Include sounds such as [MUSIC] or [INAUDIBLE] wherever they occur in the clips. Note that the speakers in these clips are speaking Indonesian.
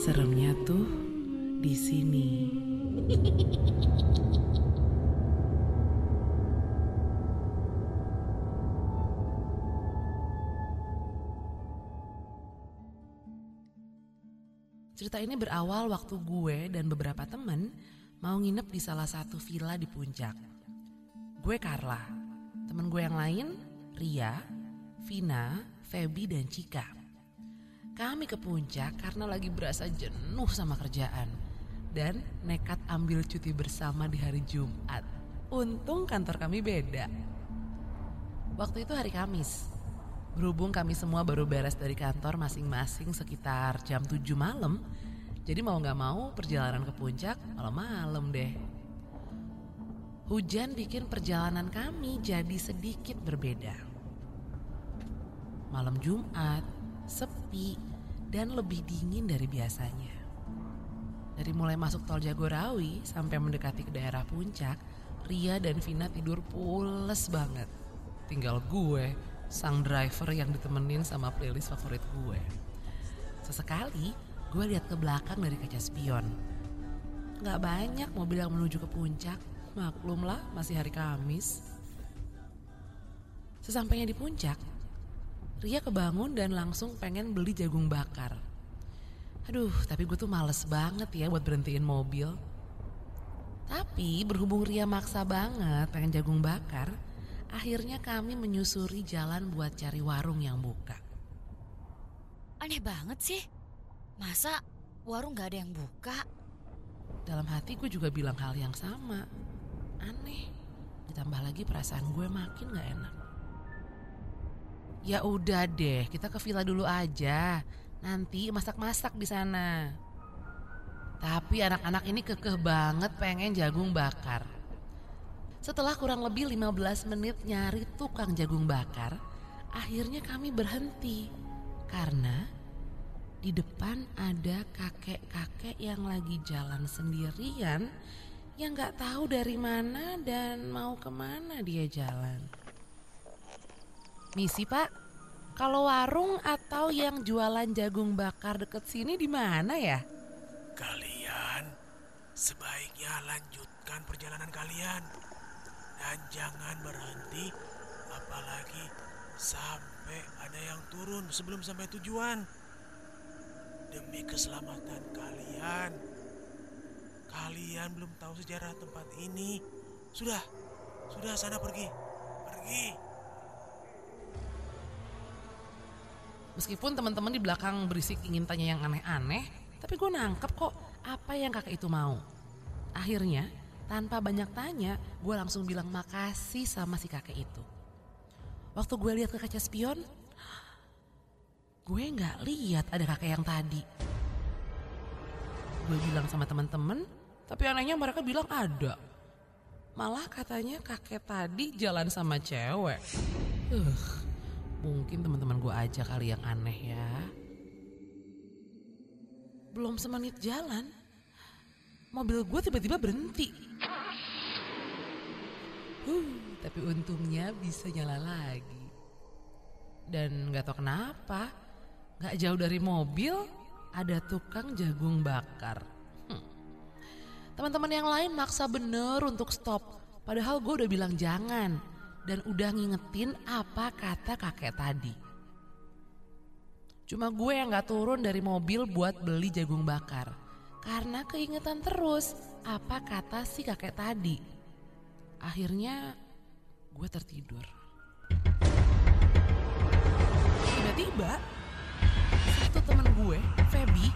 Seremnya tuh di sini. Cerita ini berawal waktu gue dan beberapa temen mau nginep di salah satu villa di puncak. Gue Carla, temen gue yang lain Ria, Vina, Feby, dan Cika. Kami ke puncak karena lagi berasa jenuh sama kerjaan dan nekat ambil cuti bersama di hari Jumat. Untung kantor kami beda. Waktu itu hari Kamis. Berhubung kami semua baru beres dari kantor masing-masing sekitar jam 7 malam, jadi mau gak mau perjalanan ke puncak malam-malam deh. Hujan bikin perjalanan kami jadi sedikit berbeda. Malam Jumat, sepi, dan lebih dingin dari biasanya. Dari mulai masuk tol Jagorawi sampai mendekati ke daerah puncak, Ria dan Vina tidur pules banget. Tinggal gue, sang driver yang ditemenin sama playlist favorit gue. Sesekali, gue lihat ke belakang dari kaca spion. Gak banyak mobil yang menuju ke puncak, maklum lah masih hari Kamis. Sesampainya di puncak, Ria kebangun dan langsung pengen beli jagung bakar. Aduh, tapi gue tuh males banget ya buat berhentiin mobil. Tapi berhubung Ria maksa banget pengen jagung bakar, akhirnya kami menyusuri jalan buat cari warung yang buka. Aneh banget sih. Masa warung gak ada yang buka? Dalam hati gue juga bilang hal yang sama. Aneh. Ditambah lagi perasaan gue makin gak enak. Ya udah deh, kita ke villa dulu aja. Nanti masak-masak di sana. Tapi anak-anak ini kekeh banget pengen jagung bakar. Setelah kurang lebih 15 menit nyari tukang jagung bakar, akhirnya kami berhenti. Karena di depan ada kakek-kakek yang lagi jalan sendirian yang gak tahu dari mana dan mau ke mana dia jalan. Misi pak, kalau warung atau yang jualan jagung bakar deket sini di mana ya? Kalian sebaiknya lanjutkan perjalanan kalian dan jangan berhenti apalagi sampai ada yang turun sebelum sampai tujuan. Demi keselamatan kalian. Kalian belum tahu sejarah tempat ini. Sudah, sudah sana pergi. Pergi. Meskipun teman-teman di belakang berisik ingin tanya yang aneh-aneh, tapi gue nangkep kok apa yang kakek itu mau. Akhirnya, tanpa banyak tanya, gue langsung bilang makasih sama si kakek itu. Waktu gue lihat ke kaca spion, gue nggak lihat ada kakek yang tadi. Gue bilang sama teman-teman, tapi anehnya mereka bilang ada. Malah katanya kakek tadi jalan sama cewek. Uh, mungkin teman-teman gue aja kali yang aneh ya. Belum semenit jalan, mobil gue tiba-tiba berhenti. Uh, tapi untungnya bisa nyala lagi. Dan gak tau kenapa, gak jauh dari mobil ada tukang jagung bakar. Hmm. Teman-teman yang lain maksa bener untuk stop. Padahal gue udah bilang jangan. Dan udah ngingetin apa kata kakek tadi. Cuma gue yang gak turun dari mobil buat beli jagung bakar. Karena keingetan terus apa kata si kakek tadi. Akhirnya gue tertidur. Tiba-tiba satu temen gue, Feby,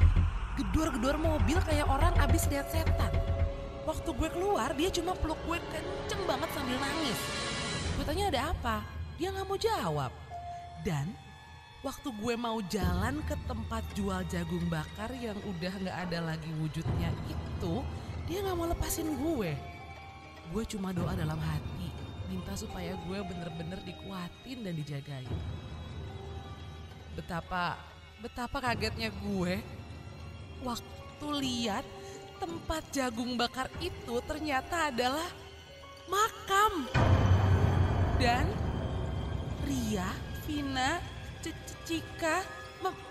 gedor-gedor mobil kayak orang abis lihat setan. Waktu gue keluar, dia cuma peluk gue kenceng. Gue tanya ada apa, dia gak mau jawab. Dan waktu gue mau jalan ke tempat jual jagung bakar yang udah gak ada lagi wujudnya itu, dia gak mau lepasin gue. Gue cuma doa dalam hati, minta supaya gue bener-bener dikuatin dan dijagain. Betapa, betapa kagetnya gue waktu lihat tempat jagung bakar itu ternyata adalah makam. Dan Ria, Vina, C-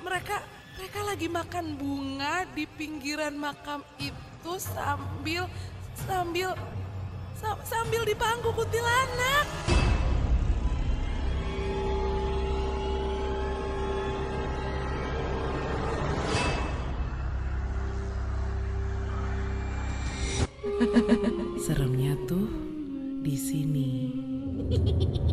mereka Mereka lagi makan bunga di pinggiran makam itu sambil sambil sam- sambil di bangku kuntilanak. Seremnya tuh di sini. Hehehehe [LAUGHS]